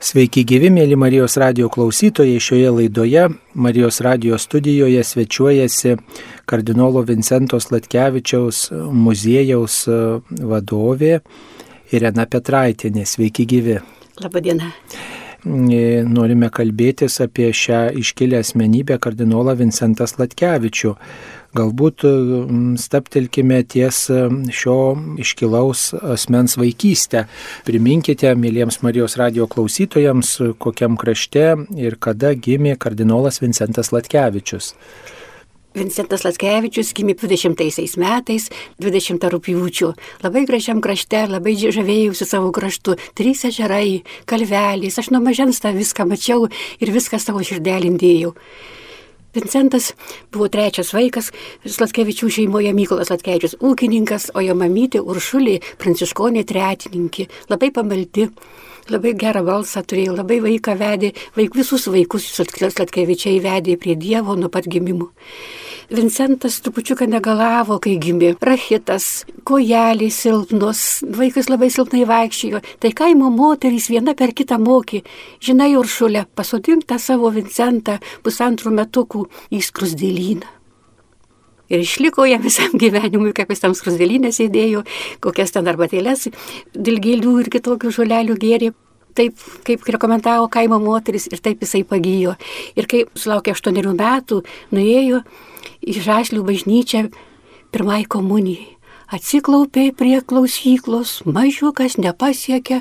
Sveiki gyvi, mėly Marijos radio klausytojai. Šioje laidoje Marijos radio studijoje svečiuojasi kardinolo Vincentos Latkevičiaus muziejaus vadovė Irena Petraitinė. Sveiki gyvi. Labadiena. Norime kalbėtis apie šią iškilę asmenybę kardinolą Vincentą Latkevičių. Galbūt mm, staptelkime ties mm, šio iškilaus asmens vaikystę. Priminkite, mėlyjams Marijos radio klausytojams, kokiam krašte ir kada gimė kardinolas Vincentas Latkevičius. Vincentas Latkevičius gimė 20 metais, 20 rūpjūčių. Labai gražiam krašte, labai žavėjausi savo kraštu. Trys ežerai, kalvelės, aš nuo mažens tą viską mačiau ir viską savo širdelindėjau. Vincentas buvo trečias vaikas, Slatkevičių šeimoje Mykolas Latkevičius ūkininkas, o jo mamytė Uršulė pranciškonė tretininkė, labai pamaldi, labai gerą balsą turėjo, labai vaiką vedė, vaik, visus vaikus Slatkevičiai vedė prie Dievo nuo pat gimimo. Vincentas trupučiuką negalavo, kai gimė. Rachitas, kojelį silpnos, vaikas labai silpnai vaikščiojo. Tai kaimo moterys viena per kitą mokė. Žinai, Uršulė, pasodink tą savo Vincentą pusantrų metukų į skrusdėlyną. Ir išliko jam visam gyvenimui, kaip jis tam skrusdėlynė sėdėjo, kokias ten arbatėlės, dilgėlių ir kitokių žolelių gėrė taip, kaip rekomendavo kaimo moteris ir taip jisai pagyjo. Ir kai sulaukė aštuonerių metų, nuėjo į Žaslių bažnyčią pirmai komunijai. Atsiklaupė prie klausyklos, mažiukas nepasiekė,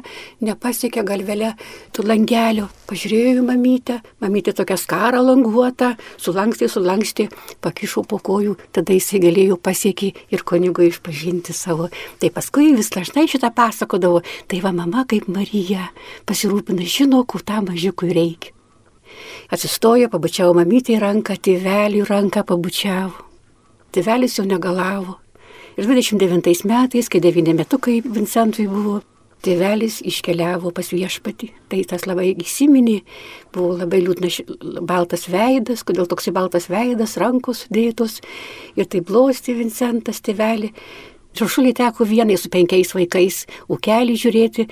nepasiekė galvelę tų langelio. Pažiūrėjau mamytę, mamytė tokia skara languota, sulankstė, sulankstė, pakišo po kojų, tada jisai galėjo pasiekti ir kunigo išpažinti savo. Tai paskui vis dažnai šitą pasakodavo, tai va mama kaip Marija pasirūpina, žino, kur tam mažiukui reikia. Atsistojo, pabučiavo mamytį į ranką, tėvelį ranką pabučiavo. Tėvelis jau negalavo. Ir 29 metais, kai 9 metukai Vincentui buvo, tėvelis iškeliavo pas viešpatį. Tai tas labai įsiminė, buvo labai liūdnas baltas veidas, kodėl toks baltas veidas, rankos sudėtos ir tai blosti Vincentas tėvelį. Šuršulį teko vienai su penkiais vaikais, ūkelį žiūrėti,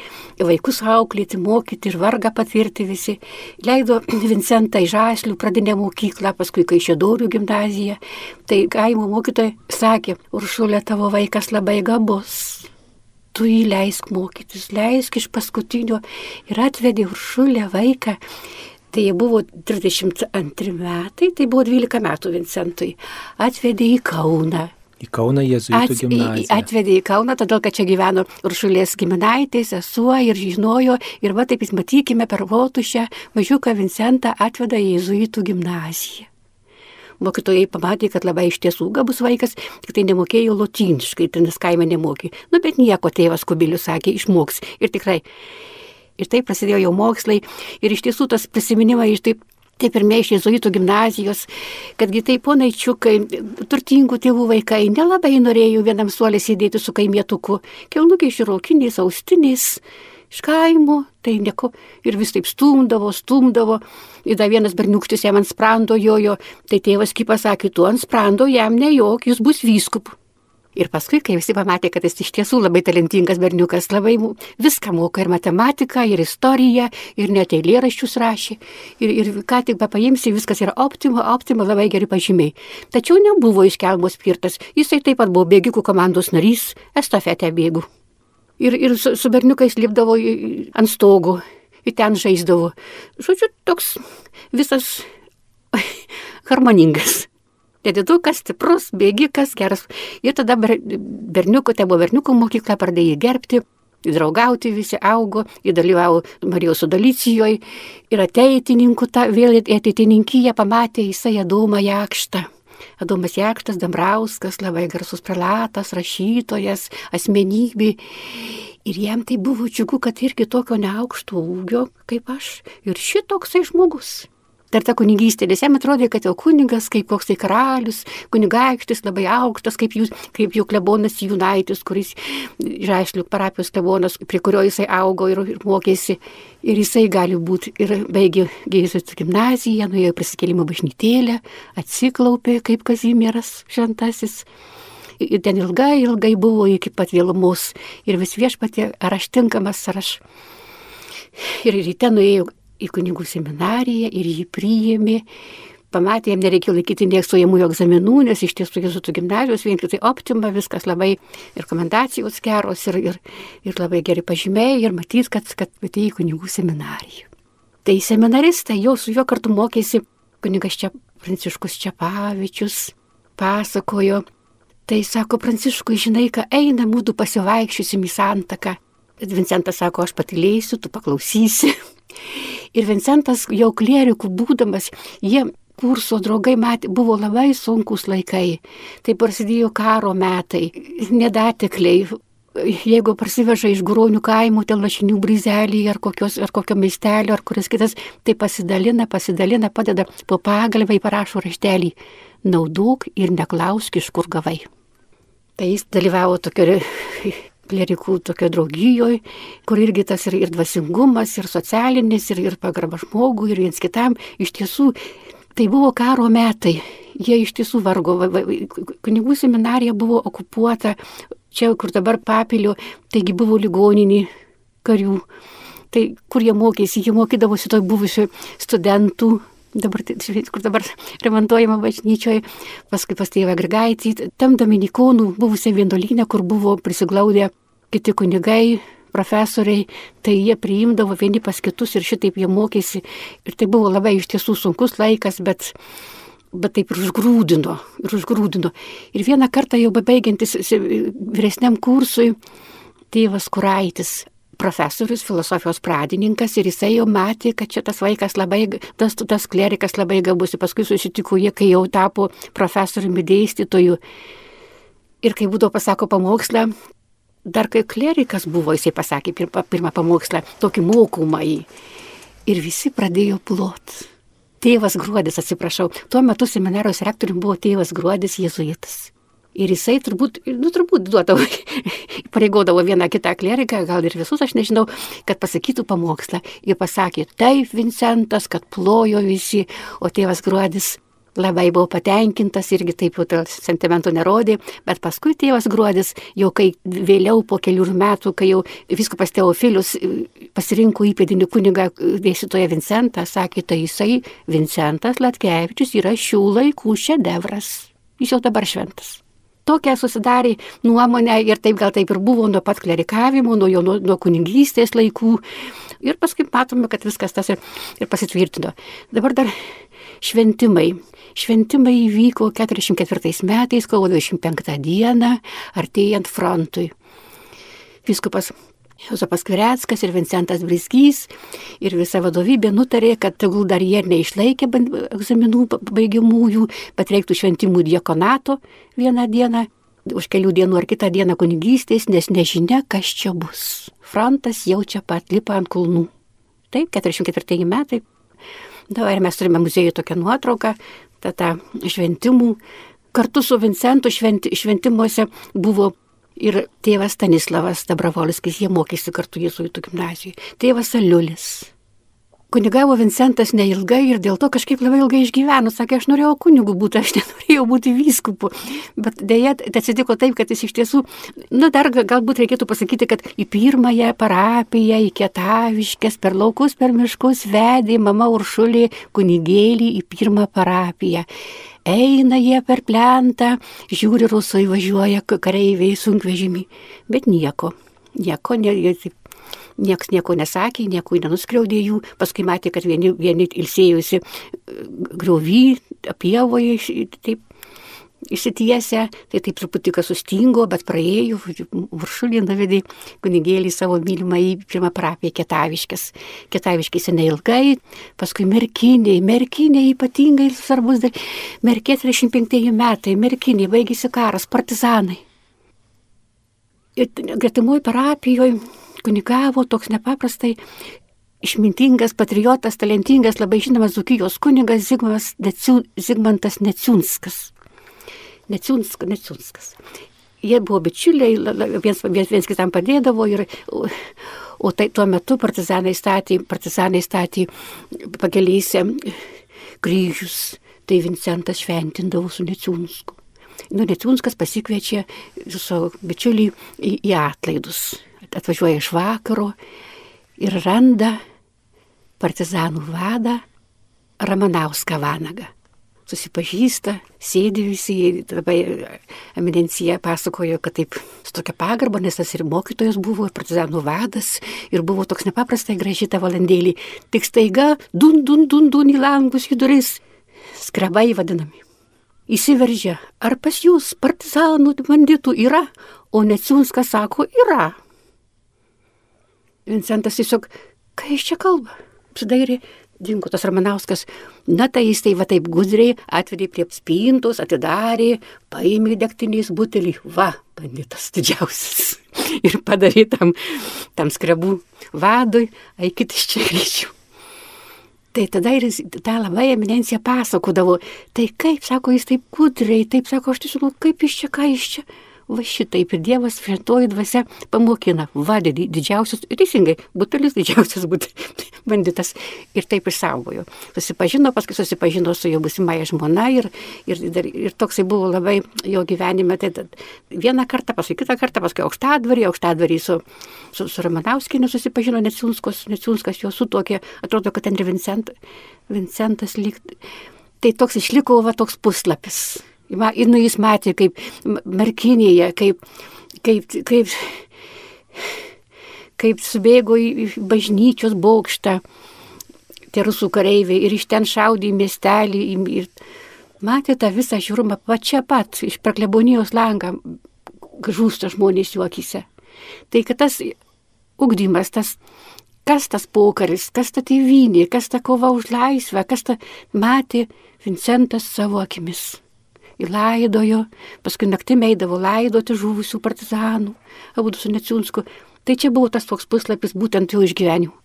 vaikus auklėti, mokyti ir vargą patirti visi. Leido Vincentą į Žaslių pradinę mokyklą, paskui Kaišėdorių gimnaziją. Tai kaimo mokytojai sakė, Uršulė tavo vaikas labai gabus. Tu jį leisk mokytis, leisk iš paskutinio ir atvedė Uršulę vaiką. Tai jie buvo 32 metai, tai buvo 12 metų Vincentui. Atvedė į Kauną Į Kauną Jėzuitų gimnaziją. Atvedė į Kauną, todėl kad čia gyveno Uršulės giminaitė, sesuo ir žinojo. Ir va taip, matykime, per Votušę mažiuką Vincentą atveda į Jėzuitų gimnaziją. Mokytojai pamatė, kad labai iš tiesų gabus vaikas, tik tai nemokėjo lotyniškai, ten kaime nemokė. Nu, bet nieko tėvas Kubilius sakė, išmoks. Ir tikrai. Ir taip prasidėjo jau mokslai. Ir iš tiesų tas prisiminimai iš taip Tai pirmieji iš jezuitų gimnazijos, kadgi tai ponaičiukai, turtingų tėvų vaikai nelabai norėjo vienam suolė sėdėti su kaimietuku, kelnukiai širokiniais, austiniais, iš kaimo, tai nieko, ir vis taip stumdavo, stumdavo, ir dar vienas berniukštis jam ant sprando jojo, tai tėvas kaip pasakė, tu ant sprando jam nejok, jis bus vyskup. Ir paskui, kai visi pamatė, kad jis iš tiesų labai talentingas berniukas, labai viską moka ir matematiką, ir istoriją, ir net eilėraščius rašė. Ir, ir ką tik paimsi, viskas yra optimo, optimo labai geri pažymiai. Tačiau nebuvo iškelmos skirtas. Jisai taip pat buvo bėgikų komandos narys, estafetę bėgų. Ir, ir su, su berniukais lipdavo ant stogų, ir ten žaisdavo. Žodžiu, toks visas harmoningas. Nedidukas, stiprus, bėgikas, geras. Ir tada berniukų, tai buvo berniukų mokykla, pradėjo jį gerbti, draugauti visi augo, įdalyvavo Marijos sudalicijoje ir ateitininkų, ta, vėl ateitininkyje pamatė jisai Adomą Jakštą. Adomas Jakštas, Dambrauskas, labai garsus prelatas, rašytojas, asmenybė. Ir jam tai buvo džiugu, kad irgi tokio neaukšto ūgio kaip aš. Ir šitoksai žmogus dar ta kunigystė, nes jam atrodė, kad jau kunigas, kaip koks tai karalius, kunigaikštis labai aukštas, kaip, jūs, kaip jų klebonas Junaitis, kuris Žaišlių parapijos klebonas, prie kurio jisai augo ir, ir mokėsi. Ir jisai gali būti ir baigė Gėjusios gimnaziją, nuėjo prisikėlimo bažnytėlę, atsiklaupė kaip Kazimieras šventasis. Ir ten ilgai, ilgai buvo iki pat vėlumos. Ir vis viešpatė, ar aš tinkamas, ar aš Ir ryte nuėjo į kunigų seminariją ir jį priėmė. Pamatė, jam nereikėjo laikyti nekstojamųjų egzaminų, nes iš tiesų Jėzutų gimnazijos vien tik tai optima, viskas labai ir rekomendacijos geros, ir, ir, ir labai gerai pažymėjai, ir matys, kad, kad atėjo į kunigų seminariją. Tai seminaristai, jau su juo kartu mokėsi kunigas čia Pranciškus Čiapavičius, pasakojo, tai sako Pranciškui, žinai, ką eina mūdu pasivaikščiosim į santaką. Vincentas sako, aš patilėsiu, tu paklausysi. Ir Vincentas jau klierikų būdamas, jie kurso draugai matė, buvo labai sunkus laikai. Tai prasidėjo karo metai, nedatikliai. Jeigu parsiveža iš gronių kaimų, ten lašinių brizelį ar, kokios, ar kokio miestelio ar kuris kitas, tai pasidalina, pasidalina, padeda po pagalbą, parašo raštelį. Naudok ir neklausk, iš kur gavai. Tai jis dalyvavo tokio klerikų tokio draugijoje, kur irgi tas ir, ir dvasingumas, ir socialinis, ir, ir pagarba žmogui, ir viens kitam. Iš tiesų, tai buvo karo metai. Jie iš tiesų vargo. Kunigų seminarija buvo okupuota, čia kur dabar papiliu, taigi buvo ligoninį karių. Tai kur jie mokėsi, jie mokydavosi toj buvusių studentų dabar, kur dabar remontuojama bažnyčioje, paskui pas tėvą Grigaitį, tam Dominikonų buvusią vienuolynę, kur buvo prisiglaudę kiti kunigai, profesoriai, tai jie priimdavo vieni pas kitus ir šitaip jie mokėsi. Ir tai buvo labai iš tiesų sunkus laikas, bet, bet taip ir užgrūdino, ir užgrūdino. Ir vieną kartą jau bebaigiantis vyresniam kursui, tėvas Kuraitis profesorius, filosofijos pradininkas ir jisai jau matė, kad šitas vaikas labai, tas, tas klerikas labai gabus. Ir paskui susitiko jie, kai jau tapo profesoriumi dėstytoju. Ir kai būdavo pasako pamokslą, dar kai klerikas buvo, jisai pasakė pirmą, pirmą pamokslą, tokį mokomąjį. Ir visi pradėjo plot. Tėvas Gruodis, atsiprašau, tuo metu seminarijos rektoriumi buvo tėvas Gruodis Jėzuitas. Ir jisai turbūt, nu turbūt duodavo, pareigodavo vieną kitą kleriką, gal ir visus, aš nežinau, kad pasakytų pamokslą. Ir pasakė, taip, Vincentas, kad plojo visi, o tėvas Gruodis labai buvo patenkintas, irgi taip jau sentimentų nerodė, bet paskui tėvas Gruodis, jau kai vėliau po kelių metų, kai jau viskupas Teofilius pasirinko įpėdinį kunigą dėstytoją Vincentą, sakė, tai jisai Vincentas Latkevičius yra šių laikų šedevras. Jis jau dabar šventas tokia susidarė nuomonė ir taip gal taip ir buvo nuo pat klerikavimo, nuo jo nuo, nuo kunigystės laikų. Ir paskui matome, kad viskas tas ir, ir pasitvirtino. Dabar dar šventimai. Šventimai įvyko 44 metais, kovo 25 dieną, artėjant frontui. Viskupas Jozapas Kvireckas ir Vincentas Brisgys ir visa vadovybė nutarė, kad tegul dar jie neišlaikė egzaminų baigiamųjų, bet reiktų šventimų diekonato vieną dieną, už kelių dienų ar kitą dieną kunigystės, nes nežinia, kas čia bus. Frontas jau čia pat lipa ant kulnų. Taip, 44 metai. Dabar mes turime muziejų tokią nuotrauką, tada šventimų. Kartu su Vincentu šventi, šventimuose buvo ir tėvas Stanislavas Dabravolskis, jie mokėsi kartu Jėzuitų gimnazijoje, tėvas Aliulis. Kunigavo Vincentas neilgai ir dėl to kažkaip labai ilgai išgyveno. Sakė, aš norėjau kunigų būti, aš nenorėjau būti vyskupu. Bet dėja, atsitiko taip, kad jis iš tiesų, na dar galbūt reikėtų pasakyti, kad į pirmąją parapiją, į Kietaviškės, per laukus, per miškus vedė mama Uršulė kunigėlį į pirmą parapiją. Eina jie per plentą, žiūri, rusai važiuoja kareiviai sunkvežimį, bet nieko, nieko, ne, nieks nieko nesakė, nieko nenuskriaudė jų, paskui matė, kad vieni, vieni ilsėjusi griovy, pievoje, taip išsitiesę, tai taip truputį kas sustingo, bet praėjo, viršulį nuvedė kunigėlį savo mylimą į pirmą prapiją Ketaviškės. Ketaviškės neilgai, paskui merkiniai, merkiniai ypatingai svarbus, merkė 35 metai, merkiniai, baigėsi karas, partizanai. Ir gretimoj parapijoje kunigavo toks nepaprastai išmintingas, patriotas, talentingas, labai žinomas Zukijos kunigas Zigmantas Neciunskas. Neciunskas, Neciunskas. Jie buvo bičiuliai, viens, viens, viens kitam padėdavo ir, o tai tuo metu partizanai statė, partizanai statė pakelėse kryžius, tai Vincentas šventindavo su Neciunsku. Nu, Neciunskas pasikviečia savo bičiulį į, į atlaidus. Atvažiuoja iš vakaro ir randa partizanų vadą Ramanauską Vanagą susipažįsta, sėdi visi, labai eminencija pasakojo, kad taip su tokia pagarba, nes tas ir mokytojas buvo, ir partizanų vadas, ir buvo toks nepaprastai graži ta valandėlį. Tik staiga, dun, dun, dun, dun į langus, į duris, skrebai vadinami. Įsiveržia, ar pas jūs partizanų banditų yra, o Neciunskas sako, yra. Vincentas tiesiog, ką iš čia kalba? Apsidairė, dingo tas Ramanauskas. Na tai jis tai va taip gudriai atvedė prie spintos, atidarė, paėmė degtinės butelį. Va, banditas didžiausias. Ir padarė tam, tam skrebų vadui, eikit iš čia greičiau. Tai tada ir tą labai eminencija pasakodavo. Tai kaip, sako, jis taip gudriai, taip sako, aš tiesiog, kaip iš čia, ką iš čia va šitaip ir Dievas šventoji dvasia pamokina, vadė didžiausias, teisingai, butelis didžiausias būt, banditas ir taip išsaugojo. Susipažino, paskui susipažino su jo busimąja žmona ir, ir, ir, ir toksai buvo labai jo gyvenime. Tai vieną kartą, paskui kitą kartą, paskui aukštadvarį, aukštadvarį su, su, su Ramanauskinė susipažino, Neciunskas jo sutokė, atrodo, kad ten ir Vincent, Vincentas lyg. Tai toks išliko va toks puslapis Nu, jis matė, kaip merkinėje, kaip, kaip, kaip, kaip subėgo į bažnyčios bokštą tie rusų kareiviai ir iš ten šaudė į miestelį. Ir matė tą visą žiūrumą pačia pat, iš perklebonijos langą žūsta žmonės juokise. Tai kad tas ugdymas, tas, kas tas pokaris, kas ta tėvynė, kas ta kova už laisvę, kas ta matė Vincentas savo akimis įlaidojo, paskui naktį eidavo laidoti žuvusių partizanų, abu su Neciunsku. Tai čia buvo tas toks puslapis būtent jo išgyvenimų.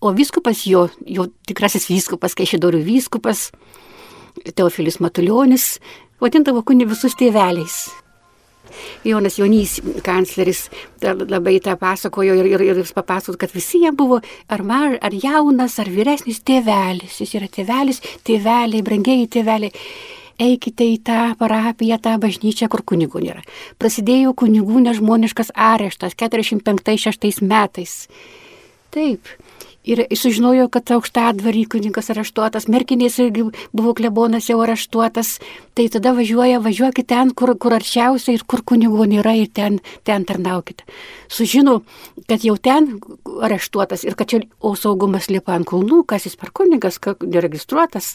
O vyskupas jo, jo tikrasis vyskupas, Kaišidorių vyskupas, Teofilis Matuljonis, vadindavo kuni visus tėveliais. Jonas Jonys, kancleris, labai tą pasakojo ir, ir, ir jis papasakojo, kad visi jie buvo ar, mar, ar jaunas, ar vyresnis tėvelis. Jis yra tėvelis, tėveliai, brangiai tėveliai eikite į tą parapiją, tą bažnyčią, kur kunigų nėra. Prasidėjo kunigų nežmoniškas areštas 45-6 metais. Taip, Ir sužinojo, kad aukštadvarį kunigas areštuotas, merkinės irgi buvo klebonas jau areštuotas. Tai tada važiuoja, važiuokit ten, kur, kur arčiausiai ir kur kunigų nėra ir ten, ten tarnaukite. Sužino, kad jau ten areštuotas ir kad čia, o saugumas lipa ant kulnų, kas jis per kunigas, neregistruotas.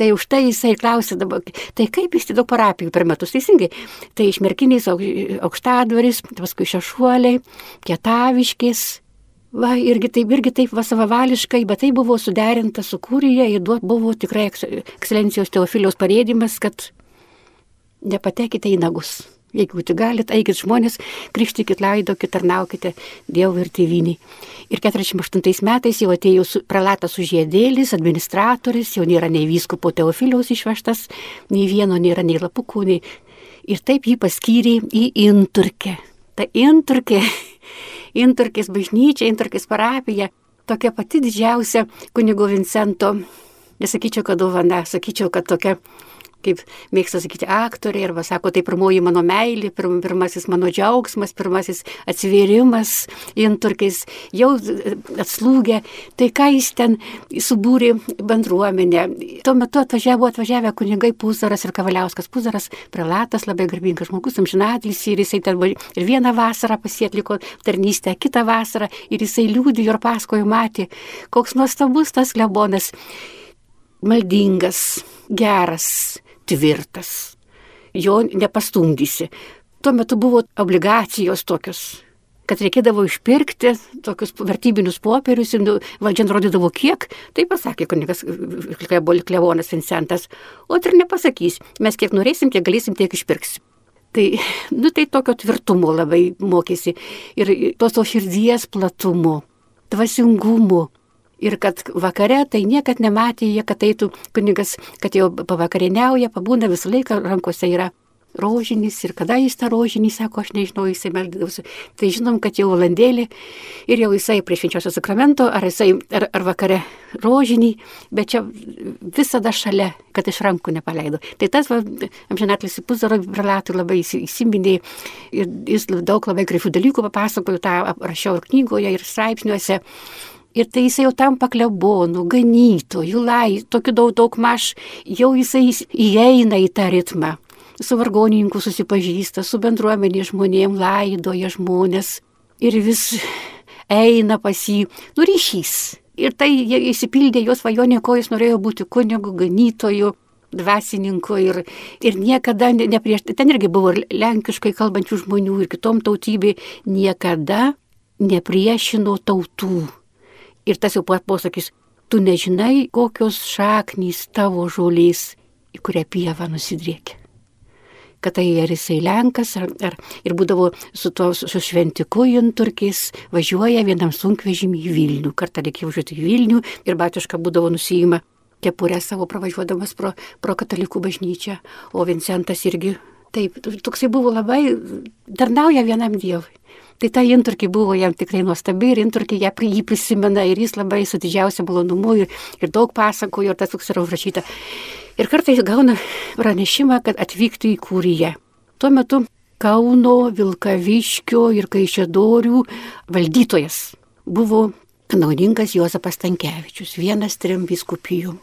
Tai už tai jisai klausė dabar, tai kaip jis daug parapijų per metus teisingai. Tai iš merkinės aukštadvaris, paskui šešuoliai, kietaviškės Va, irgi taip, irgi taip va savavališkai, bet tai buvo suderinta su kūrija ir duot buvo tikrai ekscelencijos Teofiliaus parėdimas, kad nepatekite į nagus. Jeigu tik galit, eikit žmonės, krikštykit, laidokit, tarnaukite Dievui ir tėviniai. Ir 48 metais jau atėjo su, pralatas užėdėlis, administratorius, jau nėra nei vyskupo Teofiliaus išvežtas, nei vieno nėra, nei lapukų, nei... Ir taip jį paskyrė į Inturkę. Ta Inturkė Inturkis bažnyčia, Inturkis parapija, tokia pati didžiausia kunigo Vincento, nesakyčiau, kad dovana, sakyčiau, kad tokia kaip mėgsta sakyti aktoriai, arba sako, tai pirmoji mano meilė, pirm, pirmasis mano džiaugsmas, pirmasis atsivėrimas, inturkais jau atslūgė, tai ką jis ten subūrė bendruomenę. Tuo metu atvažiavo, atvažiavę kunigai Puzaras ir Kavaliauskas. Puzaras, prelatas, labai garbingas žmogus, amžinatlis ir jisai ten ir vieną vasarą pasietliko tarnystę, kitą vasarą ir jisai liūdėjo ir paskojo matė, koks nuostabus tas klebonas maldingas, geras, tvirtas, jo nepastumdysi. Tuo metu buvo obligacijos tokios, kad reikėdavo išpirkti tokius vertybinius popierius ir nu, valdžia nurodydavo kiek, tai pasakė kunigas Klevonas Vincentas, o ir nepasakys, mes kiek norėsim, kiek galėsim, tiek išpirksim. Tai, nu, tai tokio tvirtumo labai mokėsi ir tos to širdies platumo, dvasingumo, ir kad vakare tai niekad nematė jie, kad eitų kunigas, kad jau pavakarieniauja, pabūna visą laiką rankose yra rožinis ir kada jis tą rožinį sako, aš nežinau, jisai meldavosi. Tai žinom, kad jau valandėlį ir jau jisai prie švenčiausio sakramento, ar jisai ar, ar vakare rožinį, bet čia visada šalia, kad iš rankų nepaleido. Tai tas, amžinatlis Puzaro prelatų labai įsiminė ir jis daug labai gražių dalykų papasakojo, tą rašiau ir knygoje, ir straipsniuose Ir tai jisai jau tampa klebonu, ganytoju, lai, tokiu daug daug maž, jau jisai įeina į tą ritmą. Su vargonininku susipažįsta, su bendruomenė žmonėm laidoja žmonės ir vis eina pas jį, nu ryšys. Ir tai įsipildė jos svajonė, ko jis norėjo būti kunigu, ganytoju, dvasininku ir, ir niekada neprieš, ten irgi buvo lenkiškai kalbančių žmonių ir kitom tautybė, niekada nepriešino tautų Ir tas jau posakis, tu nežinai, kokios šaknys tavo žolės, į kurią pievą nusidriekia. Kad tai ar jisai Lenkas, ar, ar ir būdavo su tuo su šventiku Junturkis, važiuoja vienam sunkvežimį į Vilnių. Kartą reikėjo važiuoti į Vilnių ir batiška būdavo nusijima kepurę savo pravažiuodamas pro, pro katalikų bažnyčią, o Vincentas irgi taip, toksai buvo labai, tarnauja vienam Dievui. Tai ta inturkė buvo jam tikrai nuostabi ir inturkė ją jį prisimena ir jis labai su didžiausiu malonumu ir, ir daug pasakojo ir tas toks yra užrašyta. Ir kartais gauna pranešimą, kad atvyktų į Kūriją. Tuo metu Kauno, Vilkaviškio ir Kaišėdorių valdytojas buvo kanauninkas Jozapas Tankievičius, vienas trim viskupijų.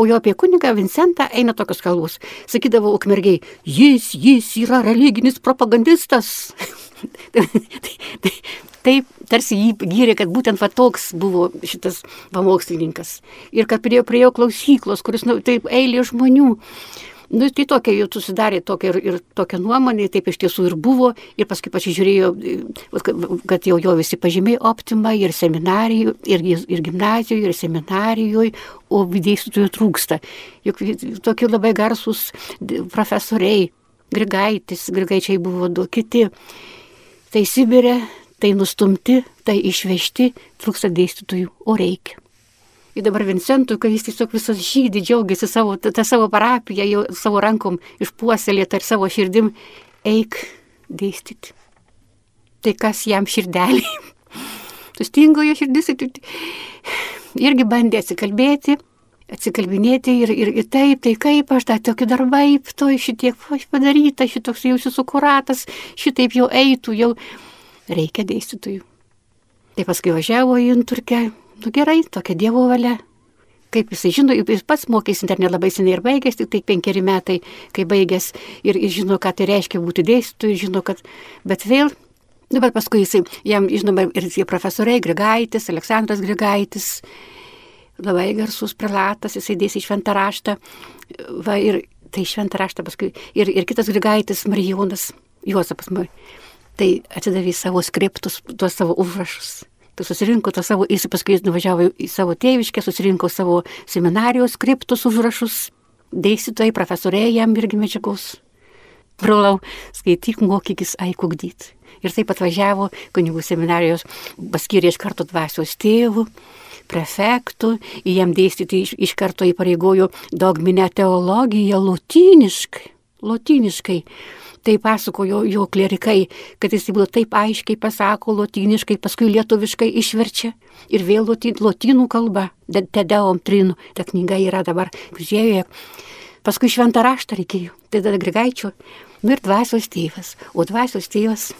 O jo apie kunigą Vincentą eina tokios kalbos. Sakydavo ukmergiai, jis, jis yra religinis propagandistas. Taip, tarsi jį gyrė, kad būtent va toks buvo šitas pamokslininkas. Ir kad prie, prie jo klausyklos, kuris, nu, taip, eilė žmonių. Nu, tai tokia jau susidarė tokia ir, ir tokia nuomonė, taip iš tiesų ir buvo. Ir paskui pasižiūrėjau, kad jau jo visi pažymiai optima ir seminarijų, ir, ir gimnazijoje, ir seminarijoje, o dėstytojų trūksta. Juk tokie labai garsus profesoriai, Grigaitis, Grigaičiai buvo du kiti. Tai Sibirė, tai nustumti, tai išvežti, trūksta dėstytojų, o reikia. Ir dabar Vincentui, kai jis tiesiog visas žydį, džiaugiasi savo, tą savo parapiją, jau savo rankom išpuoselėtą ir savo širdim, eik dėstyti. Tai kas jam širdelį? Sustingo jo širdis ir irgi bandė atsikalbėti, atsikalbinėti ir, ir, ir taip, tai kaip aš tą tokį darbą, to šitiek padaryta, šitoks jau susukuratas, šitaip jau eitų, jau reikia dėstytojų. Tai paskui važiavo į Turkę, nu gerai, tokia Dievo valia. Kaip jisai žino, jis pats mokėsi dar nelabai seniai ir baigęs, tik tai penkeri metai, kai baigęs. Ir, ir žino, ką tai reiškia būti dėstytoju, žino, kad, bet vėl, nu, bet paskui jisai, jam, žinoma, ir tie profesoriai, Grigaitis, Aleksandras Grigaitis, labai garsus prelatas, jisai dėsi šventą raštą, va, ir tai šventą raštą paskui, ir, ir kitas Grigaitis, Marijonas, Juozapas, tai atidavė savo skriptus, tuos savo užrašus susirinko tą savo, jis paskui nuvažiavo į savo tėviškę, susirinko savo seminarijos skriptus užrašus, dėstytojai, profesoriai jam irgi medžiagos. Brolau, skaityk, mokykis, aikugdyti. Ir taip atvažiavo kunigų seminarijos, paskyrė iš karto dvasios tėvų, prefektų, jam dėstyti iš, iš karto įpareigojo dogminę teologiją lotyniškai. Lotyniškai tai pasakojo jo klerikai, kad jis buvo taip aiškiai pasako lotyniškai, paskui lietuviškai išverčia ir vėl lotynų kalba, tedeom trinų, ta knyga yra dabar muziejuje. Paskui šventą raštą reikėjo, tai tada Grigaičio, nu ir dvasios tėvas. O dvasios tėvas,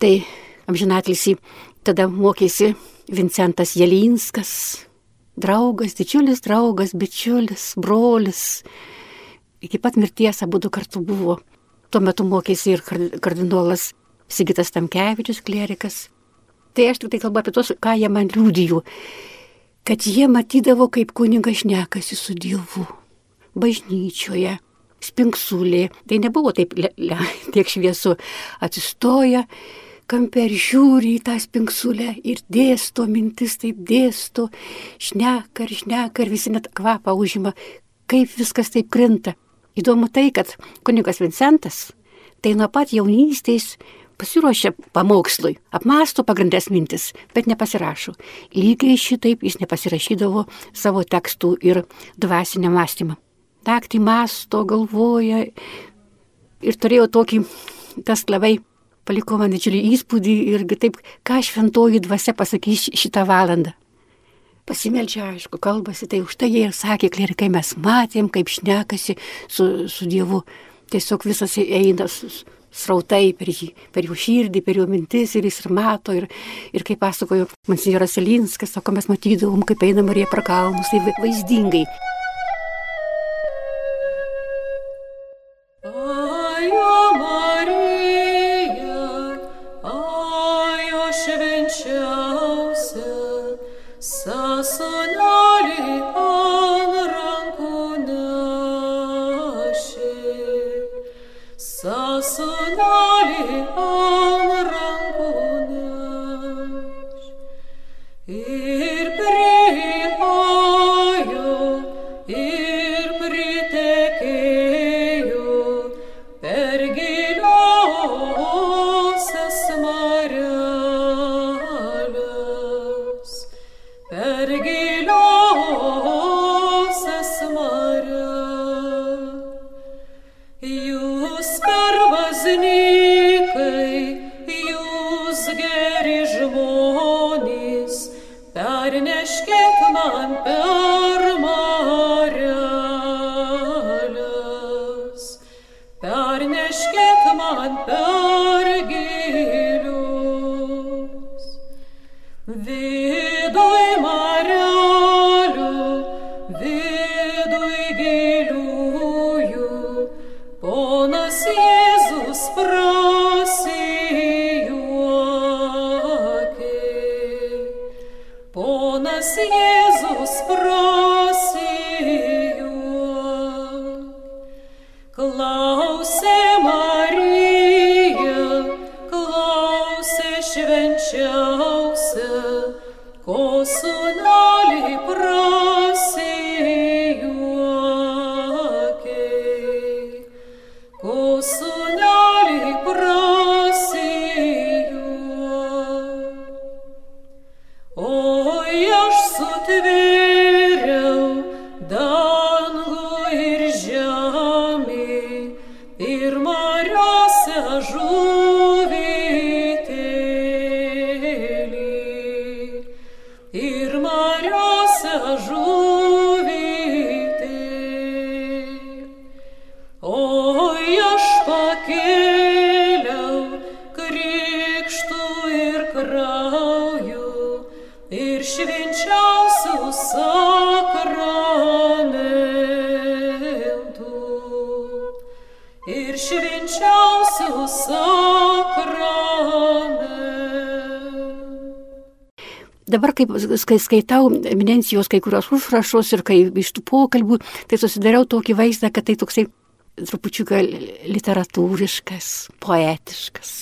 tai amžinatlisi, tada mokėsi Vincentas Jelinskas, draugas, didžiulis draugas, bičiulis, brolis. Iki pat mirties abu kartu buvo Tuo metu mokėsi ir kardinolas Sigitas Tamkevičius, klerikas. Tai aš tik tai kalbu apie tos, ką jie man liūdijų, kad jie matydavo, kaip kunigas šnekasi su Dievu bažnyčioje, spinksulė. Tai nebuvo taip le, le, tiek šviesu. Atsistoja, kampe ir žiūri į tą spinksulę ir dėsto mintis, taip dėsto, šneka ir šneka ir visi net kvapą užima, kaip viskas taip krinta. Įdomu tai, kad kunigas Vincentas tai nuo pat jaunystės pasiruošia pamokslui, apmąsto pagrindės mintis, bet nepasirašo. Lygiai šitaip jis nepasirašydavo savo tekstų ir dvasinę mąstymą. Naktį masto, galvoja ir turėjo tokį, tas labai paliko man didžiulį įspūdį irgi taip, ką šventoji dvasia pasakys šitą valandą pasimeldžia, aišku, kalbasi, tai už tai jie ir sakė, klerikai mes matėm, kaip šnekasi su, su Dievu, tiesiog visas eina, srautai per jį, per jų širdį, per jų mintis ir jis ir mato. Ir, ir kaip pasakojo Monsinjoras Elinskas, sako, mes matydavom, kaip eina Marija prakalnus, tai vaizdingai. Dabar, kai skaitau eminencijos kai kurios užrašus ir kai iš tų pokalbių, tai susidariau tokį vaizdą, kad tai toksai trupučiuką literatūriškas, poetiškas.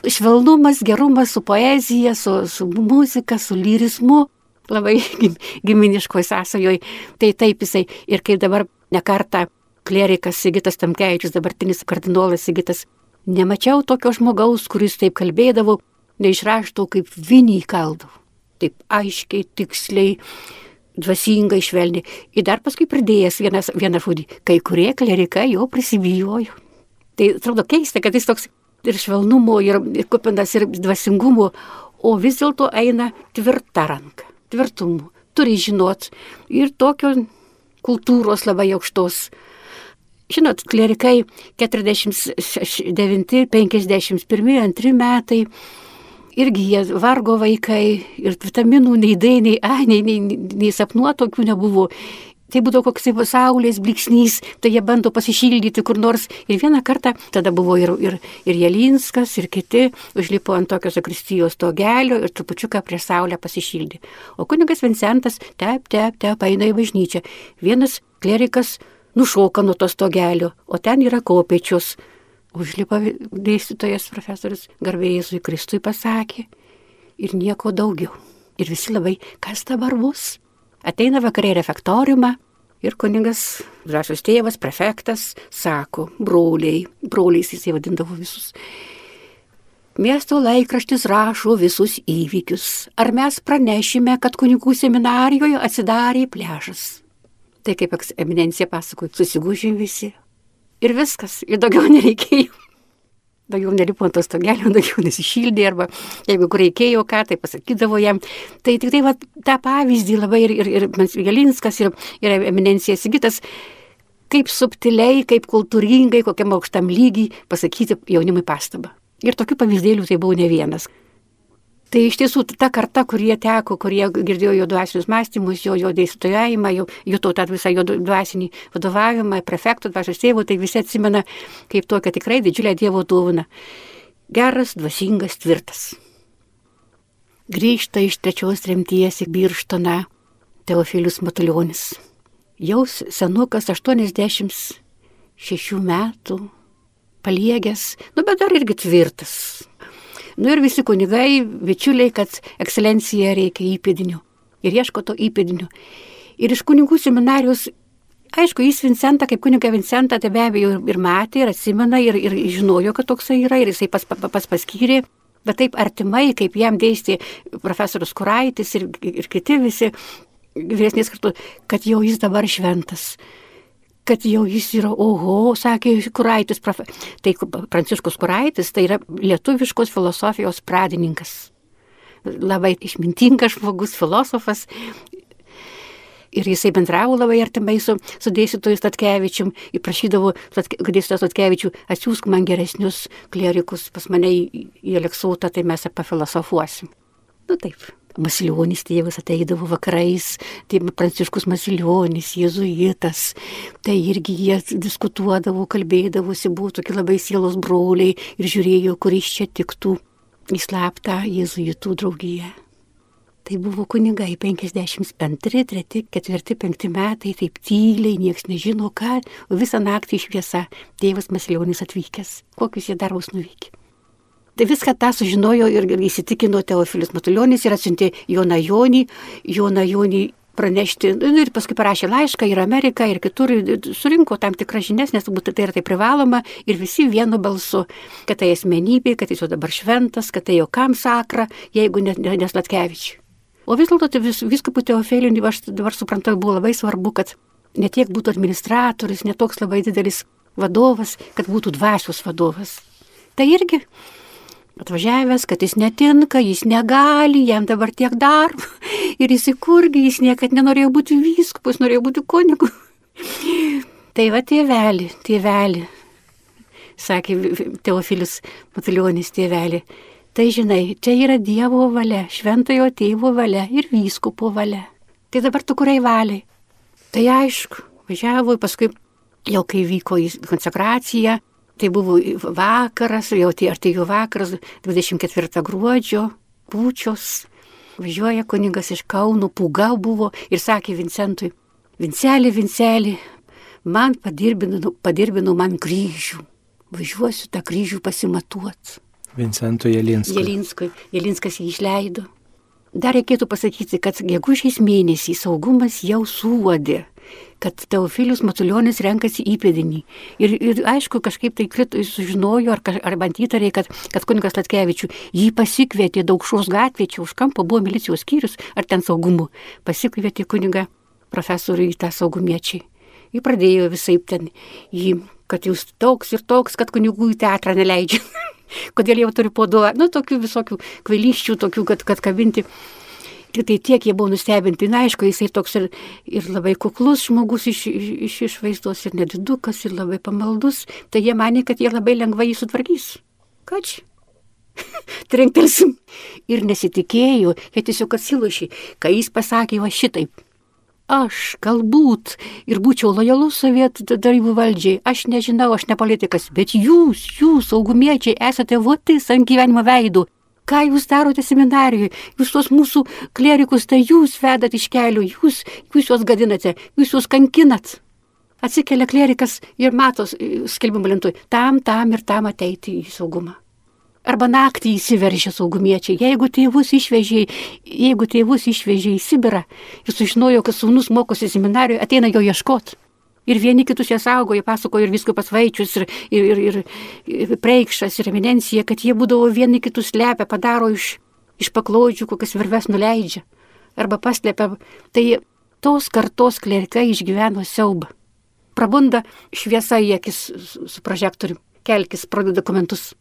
Švelnumas, gerumas su poezija, su, su muzika, su lyrizmu, labai giminiškoje sąsajoje. Tai taip jisai ir kaip dabar nekarta klerikas Sigitas Tamkevičius, dabartinis kardinolas Sigitas, nemačiau tokio žmogaus, kuris taip kalbėdavo, neišrašto kaip vinį kaldavo taip aiškiai, tiksliai, dvasingai, švelniai. Ir dar paskui pridėjęs vienas, vieną žodį, kai kurie klerikai jo prisibijojo. Tai atrodo keista, kad jis toks ir švelnumo, ir, ir kupinas, ir dvasingumo, o vis dėlto eina tvirta ranka, tvirtumu. Turi žinot ir tokio kultūros labai aukštos. Žinot, klerikai 49, 51, 2 metai irgi jie vargo vaikai ir vitaminų nei D, nei A, nei, nei, nei sapnuo tokių nebuvo. Tai būdavo koks tai saulės bliksnys, tai jie bando pasišildyti kur nors. Ir vieną kartą tada buvo ir, ir, ir Jelinskas, ir kiti užlipo ant tokios akristijos togelio ir trupučiuką prie saulę pasišildė. O kunigas Vincentas tep, tep, tep, eina į bažnyčią. Vienas klerikas nušoka nuo to stogelio, o ten yra kopiečius. Užlipa dėstytojas profesorius garbėjai Kristui pasakė ir nieko daugiau. Ir visi labai, kas dabar bus? Ateina vakarė refektoriumą ir kuningas, drąsios tėvas, prefektas, sako, broliai, broliais jis vadindavo visus. Miesto laikraštis rašo visus įvykius. Ar mes pranešime, kad kunigų seminarijoje atsidarė pležas? Tai kaip eminencija pasakoja, susigūžė visi, ir viskas, ir daugiau nereikėjo. Daugiau nelipo ant to stogelio, daugiau nesišildė, arba jeigu kur reikėjo ką, tai pasakydavo jam. Tai tik tai va, tą pavyzdį labai ir, ir, ir Galinskas, ir, ir Eminencija Sigitas kaip subtiliai, kaip kultūringai, kokiam aukštam lygiai pasakyti jaunimui pastabą. Ir tokių pavyzdėlių tai buvo ne vienas. Tai iš tiesų ta karta, kurie teko, kurie girdėjo jo dvasinius mąstymus, jo, jo dėstytojavimą, jo, juto tą visą jo dvasinį vadovavimą, prefektų, dvasios tėvų, tai visi atsimena kaip tokią tikrai didžiulę Dievo dovaną. Geras, dvasingas, tvirtas. Grįžta iš trečios remties į Birštoną Teofilius Matuljonis. Jau senukas 86 metų, paliegęs, nu bet dar irgi tvirtas Nu ir visi kunigai, bičiuliai, kad ekscelencija reikia įpėdinių. Ir ieško to įpėdinių. Ir iš kunigų seminarijos, aišku, jis Vincentą, kaip kuniga Vincentą, tai be abejo ir matė, ir atsimena, ir, ir žinojo, kad toksai yra, ir jisai pas, pas paskyrė. Bet taip artimai, kaip jam dėstė profesorius Kuraitis ir, ir kiti visi vyresnės kartu, kad jau jis dabar šventas kad jau jis yra, oho, sakė Kuraitis, profe... tai Pranciškus Kuraitis, tai yra lietuviškos filosofijos pradininkas. Labai išmintingas žmogus, filosofas. Ir jisai bendravo labai artimai su, su dėstytoju Statkevičium ir prašydavo, kad dėstytojas Statkevičių atsiųsk man geresnius klerikus pas mane į, į Aleksūtą, tai mes apafilosofuosim. Nu taip. Masilionis tėvas ateidavo vakarais, tai Pranciškus Masilionis, jėzuitas, tai irgi jie diskutuodavo, kalbėdavosi, buvo tokie labai sielos broliai ir žiūrėjo, kuris čia tiktų į slaptą jėzuitų draugiją. Tai buvo kunigai 52, 3, 4, 5 metai, taip tyliai, niekas nežino ką, visą naktį šviesa tėvas Masilionis atvykęs, kokius jie darbus nuveikė. Tai viską tą sužinojo ir įsitikino Teofilis Matuljonis ir atsiuntė Joną Jonį, Joną Jonį pranešti nu, ir paskui parašė laišką ir Ameriką ir kitur, surinko tam tikras žinias, nes turbūt tai yra tai privaloma ir visi vienu balsu, kad tai asmenybė, kad jis jau dabar šventas, kad tai jau kam sakra, jeigu neslatkevičiui. O vis dėlto tai vis, viskupų Teofiliui, aš dabar suprantu, buvo labai svarbu, kad ne tiek būtų administratorius, ne toks labai didelis vadovas, kad būtų dvasios vadovas. Tai irgi atvažiavęs, kad jis netinka, jis negali, jam dabar tiek darbo. Ir jis įkurgi, jis niekada nenorėjo būti vyskupus, norėjo būti kunigu. Tai va tėveli, tėveli, sakė Teofilis Matulionis tėveli. Tai žinai, čia yra Dievo valia, šventojo tėvo valia ir vyskupo valia. Tai dabar tu kuriai valiai. Tai aišku, važiavo, paskui jau kai vyko į konsekraciją, Tai buvo vakaras, jau tai artėjo vakaras, 24 gruodžio, pučios. Važiuoja kunigas iš Kauno, puga buvo ir sakė Vincentui, Vincelį, Vincelį, man padirbino, padirbino man kryžių. Važiuosiu tą kryžių pasimatuot. Vincentui Jelinskui. Jelinskui. Jelinskas jį išleido. Dar reikėtų pasakyti, kad gegužės mėnesį saugumas jau suodė kad Teofilius Matuljonis renkasi įpėdinį. Ir, ir aišku, kažkaip tai krito, jis sužinojo, ar, ar bent įtarė, kad, kad kunigas Latkevičių jį pasikvietė daugšos gatvė, čia už kampo buvo milicijos skyrius, ar ten saugumu. Pasikvietė kunigą profesorių į tą saugumiečiai. Jį pradėjo visai ten, jį, kad jūs toks ir toks, kad kunigų į teatrą neleidžia. Kodėl jau turi po du, nu, tokių visokių kvailysčių, tokių, kad, kad kabinti. Tik tai tiek jie buvo nustebinti. Na, aišku, jisai toks ir, ir labai kuklus žmogus iš, iš išvaizdos, ir nedidukas, ir labai pamaldus. Tai jie mane, kad jie labai lengvai jį sutvarkys. Ką čia? Trenktelsim. Ir nesitikėjo, jie tiesiog atsilošė, kai jis pasakė va šitaip. Aš galbūt ir būčiau lojalus sovietų darybų valdžiai, aš nežinau, aš ne politikas, bet jūs, jūs, saugumiečiai, esate votis ant gyvenimo veidų ką jūs darote seminarijoje, jūs tos mūsų klerikus, tai jūs vedat iš kelių, jūs, jūs juos gadinate, jūs juos kankinat. Atsikelia klerikas ir mato skelbimų lentui, tam, tam ir tam ateiti į saugumą. Arba naktį įsiveržė saugumiečiai. Jeigu tėvus išvežė, jeigu tėvus išvežė į Sibirą ir sužinojo, kad sūnus mokosi seminarijoje, ateina jo ieškoti. Ir vieni kitus jie saugojo, pasakojo ir viskupas Vaičius, ir, ir, ir, ir Preikšas, ir Eminencija, kad jie būdavo vieni kitus lepę, padaro iš, iš paklodžių, kokias virves nuleidžia. Arba paslėpia. Tai tos kartos klerikai išgyveno siaubą. Prabunda šviesa į akis su prožektoriu. Kelkis, pradeda dokumentus.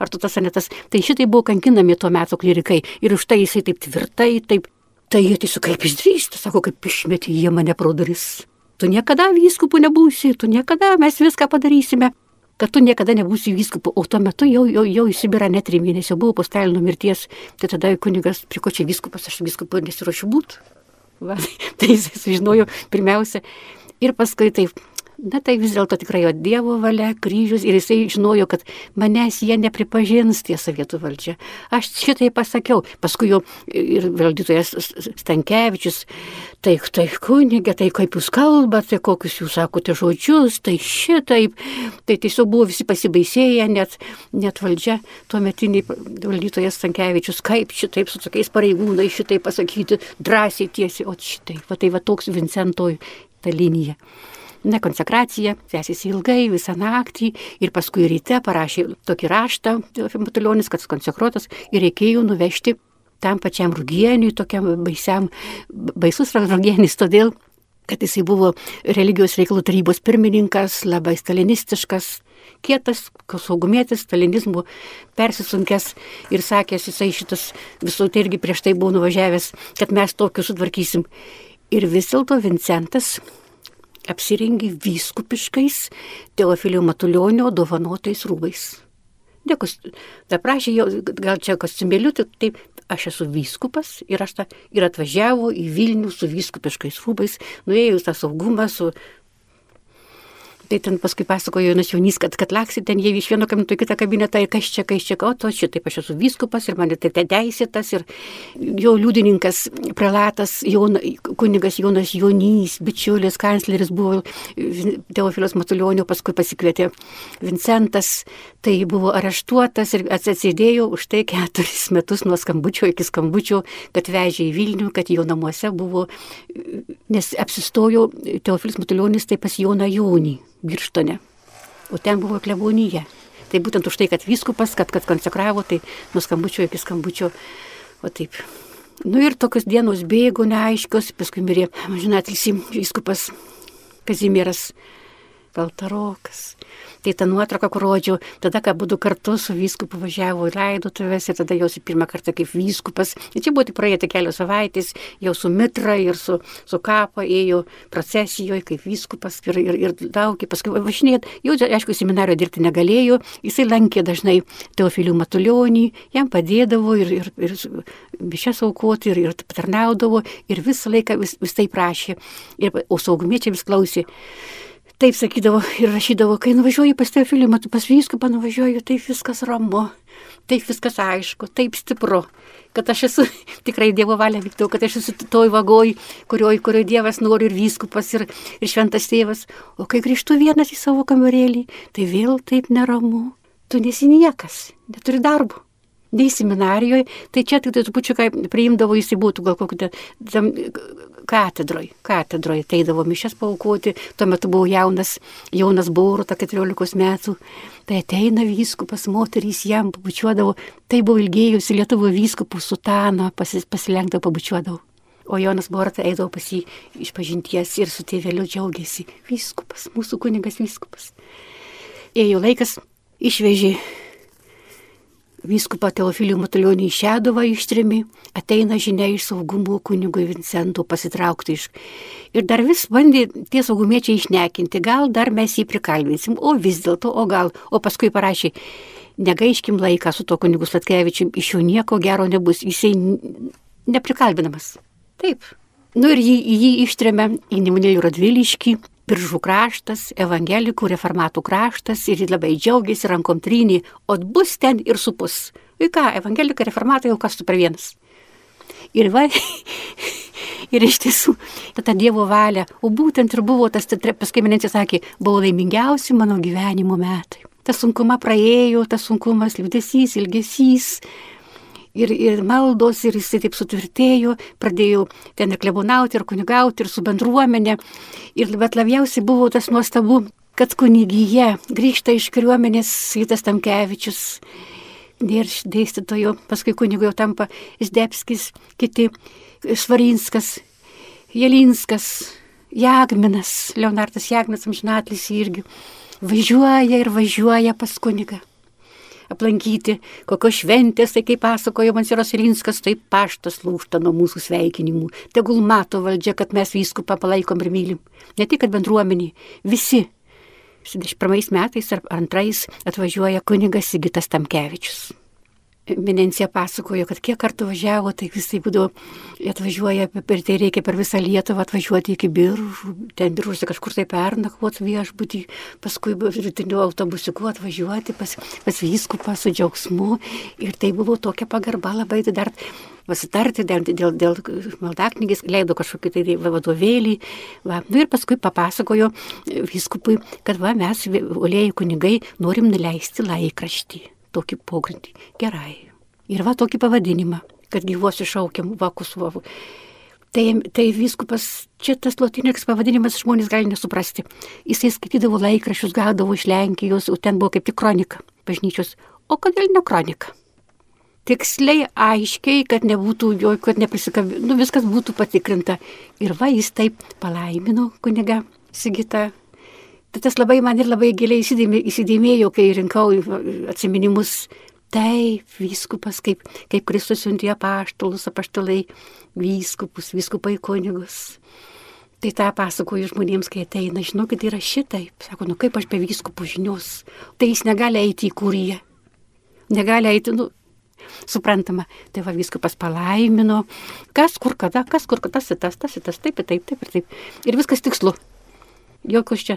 Ar tu tas anetas? Tai šitai buvo kankinami tuo metu klerikai. Ir už tai jisai taip tvirtai, taip. Tai jie tiesiog kaip išdrįsta, sako, kaip išmetė jie mane pro duris tu niekada vyskupų nebūsi, tu niekada mes viską padarysime, kad tu niekada nebūsi vyskupu. O tuo metu jau, jau, jau į Sibirą net trim mėnesių buvo po Stalino mirties, tai tada kunigas, prie ko čia vyskupas, aš vyskupu nesiuošiu būti. Va, tai jis sužinojo pirmiausia. Ir paskui taip Na tai vis dėlto tikrai jo Dievo valia, kryžius ir jisai žinojo, kad manęs jie nepripažins tie sovietų valdžia. Aš šitai pasakiau, paskui jo ir valdytojas Stankievičius, tai, tai kunigė, tai kaip jūs kalbate, kokius jūs sakote žodžius, tai šitaip, tai tiesiog buvo visi pasibaisėję, net, net valdžia, tuo metiniai valdytojas Stankievičius, kaip šitaip su tokiais pareigūnai šitai pasakyti, drąsiai tiesiai, o šitaip, va tai va toks Vincentoj ta linija. Na, konsekracija tęsiasi ilgai, visą naktį ir paskui ryte parašė tokį raštą Matulionis, kad konsekruotas ir reikėjo nuvežti tam pačiam rugieniui, tokiam baisiam, baisus rugienis, todėl, kad jisai buvo religijos reikalų tarybos pirmininkas, labai stalinistiškas, kietas, saugumėtis, stalinizmų persisunkęs ir sakęs, jisai šitas visų tai irgi prieš tai buvo nuvažiavęs, kad mes tokius sutvarkysim. Ir vis dėlto Vincentas apsirengė vyskupiškais Teofilio Matulionio dovanotais rūbais. Dėkus, ta prašė jo, gal čia kostiumėliu, tai taip, aš esu vyskupas ir aš tą ir atvažiavo į Vilnių su vyskupiškais rūbais, nuėjau tą saugumą su Tai ten paskui pasakojo Jonas Jaunys, kad, kad laksi ten jie iš vieno kabineto į kitą kabinetą ir kas čia, kas čia, o to šitaip aš esu vyskupas ir man tai teisėtas ir jo liudininkas, prelatas, Jon, kunigas Jonas Jaunys, bičiulis, kancleris buvo Teofilos Matulionio, paskui pasikvietė Vincentas, tai buvo areštuotas ir atsisėdėjo už tai keturis metus nuo skambučio iki skambučio, kad vežė į Vilnių, kad jo namuose buvo, nes apsistojo Teofilis Matulionis tai pas Joną Jaunį. Birštone. O ten buvo klebonija. Tai būtent už tai, kad vyskupas, kad, kad konsekravo, tai nuo skambučio iki skambučio. O taip. Nu ir tokios dienos bėgo neaiškios, paskui mirė, žinot, vyskupas Kazimieras Baltarokas. Tai ta nuotrauka, kur rodžiau, tada, kai būdu kartu su vyskupu važiavo į laidotuvės ir tada jau pirmą kartą kaip vyskupas. Ir čia buvo tik praėję kelios savaitės, jau su mitra ir su, su kapo ėjo procesijoje kaip vyskupas ir, ir, ir daugį, paskui važinėt. Jau, aišku, seminario dirbti negalėjo, jisai lankė dažnai Teofilių Matulionį, jam padėdavo ir, ir, ir bišės aukoti ir, ir patarnaudavo ir visą laiką vis, vis tai prašė. Ir, o saugumiečiai vis klausė taip sakydavo ir rašydavo, kai nuvažiuoju pas Teofilį, matau pas vyskupą nuvažiuoju, taip viskas ramu, taip viskas aišku, taip stipru, kad aš esu tikrai Dievo valia vykdau, kad aš esu toj vagoj, kurioje kurio Dievas nori ir vyskupas, ir, ir šventas tėvas, o kai grįžtu vienas į savo kamerėlį, tai vėl taip neramu, tu nesi niekas, neturi darbo nei seminarijoje, tai čia tik tai trupučiu, kai priimdavo jis būtų gal kokį tam katedroj, katedroj ateidavo mišes paukoti, tuo metu buvau jaunas, jaunas Boruta 14 metų, tai ateina vyskupas, moterys jam pabučiuodavo, tai buvo ilgėjusi Lietuvo vyskupų sutano, pasis, pasilenkdavo pabučiuodavo. O Jonas Boruta eidavo pas jį iš pažinties ir su tėveliu džiaugiasi, vyskupas, mūsų kunigas vyskupas. Ėjo laikas, išvežė Vyskupą Teofilių Matulionį į Šedovą ištrimi, ateina žinia iš saugumo kunigui Vincento pasitraukti iš. Ir dar vis bandė tie saugumiečiai išnekinti, gal dar mes jį prikalbinsim, o vis dėlto, o gal, o paskui parašė, negaiškim laiką su to kunigu Slatkevičiu, iš jo nieko gero nebus, jisai neprikalbinamas. Taip. Nu ir jį, jį ištrėmė į Nemunėlių Radviliškį, Biržų kraštas, evangelikų reformatų kraštas ir labai džiaugiasi rankom trynį, o bus ten ir supus. Ir ką, evangelikai reformatai jau kas tu per vienas. Ir va, ir iš tiesų, ta Dievo valia, o būtent ir buvo tas, paskui minėtis sakė, buvo laimingiausi mano gyvenimo metai. Tas sunkuma praėjo, tas sunkumas, liūdėsys, ilgesys, ir, ir maldos, ir jisai taip sutvirtėjo, pradėjau ten ir klebonauti, ir kunigauti, ir su bendruomenė. Ir bet labiausiai buvo tas nuostabu, kad kunigyje grįžta iš kariuomenės Vytas Tamkevičius. Ir dėstytojo, paskui kunigu jau tampa Zdebskis, kiti Svarinskas, Jelinskas, Jagminas, Leonardas Jagminas amžinatlis irgi važiuoja ir važiuoja pas kunigą aplankyti, kokios šventės, tai kaip pasakojo Mansiros Ilinskas, tai paštas lūšta nuo mūsų sveikinimų. Tegul mato valdžia, kad mes viskupą palaikom ir mylim. Ne tik, kad bendruomenį, visi. 71 metais ar antrais atvažiuoja kunigas Sigitas Tamkevičius. Minencija pasakojo, kad kiek kartų važiavo, tai visai būdavo, atvažiuoja, per tai reikia per visą Lietuvą atvažiuoti iki biržų, ten biržuose kažkur tai pernakvoti viešbutį, paskui rytiniu autobusiku atvažiuoti pas, pas vyskupą su džiaugsmu. Ir tai buvo tokia pagarba labai tai dar pasitarti dėl, dėl, dėl maldaknygės, leido kažkokį tai vadovėlį. Va. Nu, ir paskui papasakojo vyskupui, kad va, mes, olėjai kunigai, norim nuleisti laikraštį tokį pogrindį. Gerai. Ir va tokį pavadinimą, kad gyvos iššaukiam vakus vavu. Tai, tai viskupas, čia tas lotiniškas pavadinimas žmonės gali nesuprasti. Jisai skaitydavo laikrašius, gaudavo iš Lenkijos, o ten buvo kaip tik kronika bažnyčios. O kodėl ne kronika? Tiksliai, aiškiai, kad nebūtų jo, kad neprisikabė, nu viskas būtų patikrinta. Ir va, jis taip palaimino kuniga Sigita Tai tas labai man ir labai giliai įsidėmėjo, kai rinkau atsiminimus. Taip, vyskupas, kaip, kaip Kristus siuntė apaštalus, apaštalai, vyskupus, vyskupai kunigus. Tai tą pasakoju žmonėms, kai ateina, žinokit, yra šitaip. Sako, nu kaip aš be vyskupų žinios. Tai jis negali eiti į kūryje. Negali eiti, nu, suprantama. Tai va viskupas palaimino, kas kur kada, kas kur kada, tas, tas, tas, tas, taip, taip, taip ir taip. Ir viskas tikslu. Jokios čia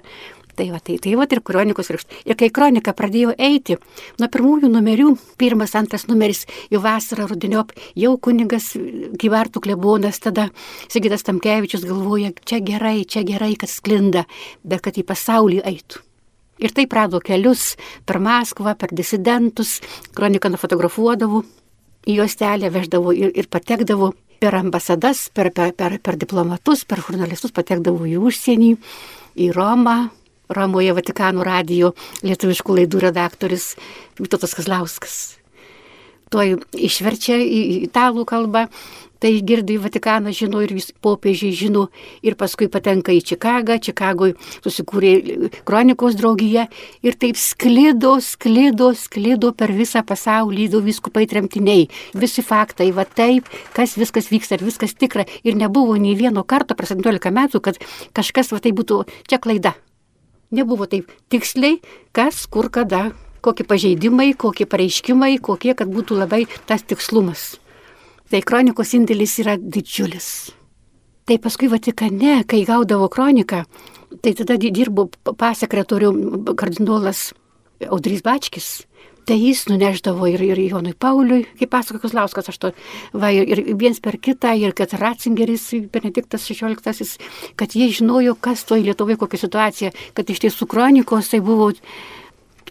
Tai va, tai, tai va ir kronikos raštai. Ir kai kronika pradėjo eiti, nuo pirmųjų numerių, pirmas, antras numeris, jau vasarą, rudiniop, jau kunigas gyvartų klebonas, tada Sigitas Tamkevičius galvoja, čia gerai, čia gerai, kad sklinda, bet kad į pasaulį eitų. Ir taip rado kelius per Maskvą, per disidentus, kroniką nufotografuodavo, į juostelę veždavo ir, ir patekdavo per ambasadas, per, per, per, per diplomatus, per žurnalistus, patekdavo į užsienį, į Romą, Romoje Vatikano radijo lietuviškų laidų redaktorius Vytautas Kazlauskas. Tuoj išverčia į italų kalbą, tai girdi Vatikaną žino ir vis popiežiai žino ir paskui patenka į Čikagą, Čikagoje susikūrė kronikos draugija ir taip sklido, sklido, sklido per visą pasaulį, du viskupai tremtiniai, visi faktai, va taip, kas viskas vyksta ir viskas tikra ir nebuvo nei vieno karto per 17 metų, kad kažkas va tai būtų čia klaida. Nebuvo taip tiksliai, kas, kur, kada, kokie pažeidimai, kokie pareiškimai, kokie, kad būtų labai tas tikslumas. Tai kronikos indėlis yra didžiulis. Tai paskui Vatikane, kai gaudavo kroniką, tai tada dirbo pasekretorių kardinolas Audrys Bačkis. Tai jis nuneždavo ir, ir Jonui Pauliui, kaip pasako Kuslauskas, aš to, va, ir, ir viens per kitą, ir kad Ratzingeris, Benediktas XVI, kad jie žinojo, kas toje Lietuvoje, kokia situacija, kad iš tiesų kronikos tai buvo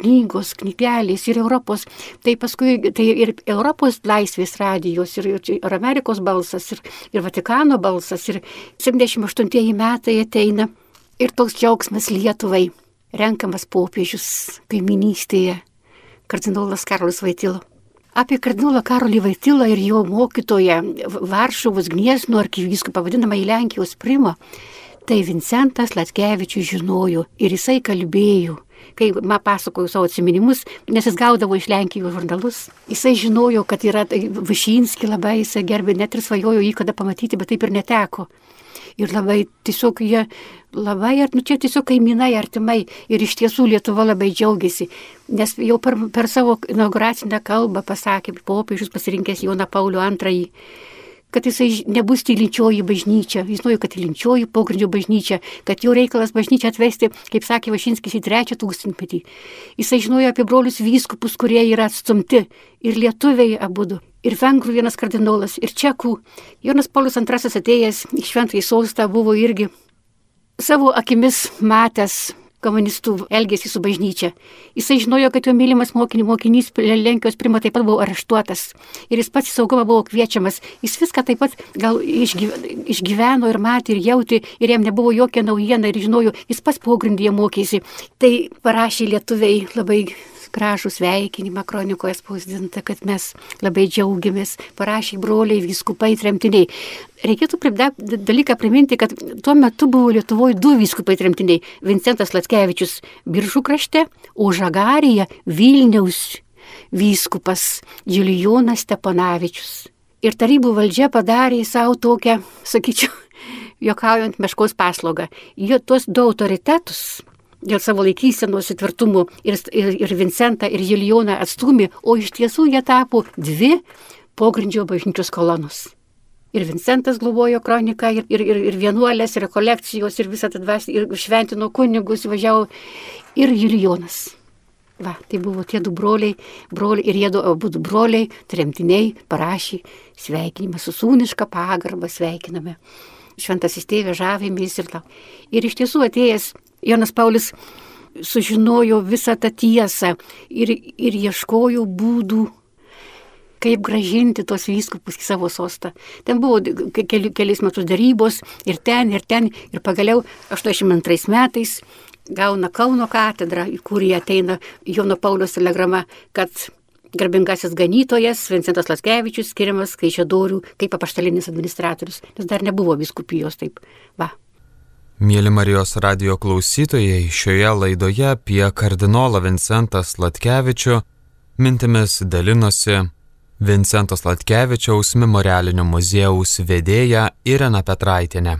knygos, knygelės ir Europos, tai paskui tai ir Europos laisvės radijos, ir, ir Amerikos balsas, ir, ir Vatikano balsas, ir 78 metai ateina. Ir toks džiaugsmas Lietuvai, renkamas popiežius kaiminystėje kardinolas Karolis Vaitilo. Apie kardinolą Karolį Vaitilą ir jo mokytoją Varšuvos Gniesno arkivyskupą vadinamą į Lenkijos primą, tai Vincentas Latkevičius žinojo ir jisai kalbėjo kai man pasakojo savo atsiminimus, nes jis gaudavo iš Lenkijos žurnalus. Jisai žinojo, kad yra tai Višinski labai, jisai gerbė, net ir svajojo jį kada pamatyti, bet taip ir neteko ir labai tiesiog jie labai, nu čia tiesiog kaimynai artimai. Ir iš tiesų Lietuva labai džiaugiasi, nes jau per, per savo inauguracinę kalbą pasakė popiežius pasirinkęs Joną Paulių II kad jisai nebus tylinčioji bažnyčia, jis nori, kad tylinčioji pogrindžio bažnyčia, kad jo reikalas bažnyčia atvesti, kaip sakė Vašinskis, į trečią tūkstantmetį. Jisai žinojo apie brolius vyskupus, kurie yra atstumti ir lietuviai abudu ir vengrų vienas kardinolas, ir čekų. Jonas Paulius II atėjęs į šventąjį sostą buvo irgi savo akimis matęs komunistų elgesį su bažnyčia. Jisai žinojo, kad jo mylimas mokinį, mokinys Lenkijos primo taip pat buvo areštuotas. Ir jis pats į saugumą buvo kviečiamas. Jis viską taip pat gal išgyveno ir matė ir jauti ir jam nebuvo jokia naujiena ir žinojo, jis pats pogrindyje mokėsi. Tai parašė lietuviai labai gražų sveikinimą kronikoje spausdinta, kad mes labai džiaugiamės, parašė broliai, viskupai, tremtiniai. Reikėtų dalyką priminti, kad tuo metu buvo Lietuvoje du viskupai tremtiniai - Vincentas Latskevičius Biržų krašte, o Žagarija Vilniaus vyskupas Julijonas Steponavičius. Ir tarybų valdžia padarė savo tokią, sakyčiau, jokaujant meškos paslaugą. Jo tuos du autoritetus dėl savo laikysenos įtvirtumų ir, ir, ir Vincentą, ir Julijoną atstumė, o iš tiesų jie tapo dvi pogrindžio bažnyčios kolonos. Ir Vincentas globojo kroniką, ir, ir, ir, ir vienuolės, ir rekolekcijos, ir visą tą dvasį, ir šventino kunigus, važiavo, ir Julijonas. Va, tai buvo tie du broliai, broliai ir jie abu du broliai, tremtiniai, parašė sveikinimą su sūniška pagarba, sveikiname. Šventasis tėvė žavėmės ir tau. Ir iš tiesų atėjęs Jonas Paulius sužinojo visą tą tiesą ir, ir ieškojo būdų kaip gražinti tos vyskupus į savo sostą. Ten buvo keli, keliais metus darybos ir ten, ir ten, ir pagaliau 82 metais gauna Kauno katedrą, į kurį ateina Jono Paulius telegrama, kad garbingasis ganytojas Vincentas Laskevičius skiriamas Kaišėdorių kaip apaštalinis administratorius, nes dar nebuvo viskupijos taip. Va. Mėly Marijos radio klausytojai, šioje laidoje apie kardinolą Vincentą Slatkevičių mintimis dalinosi Vincentos Latkevičiaus memorialinio muziejaus vedėja Irena Petraitinė.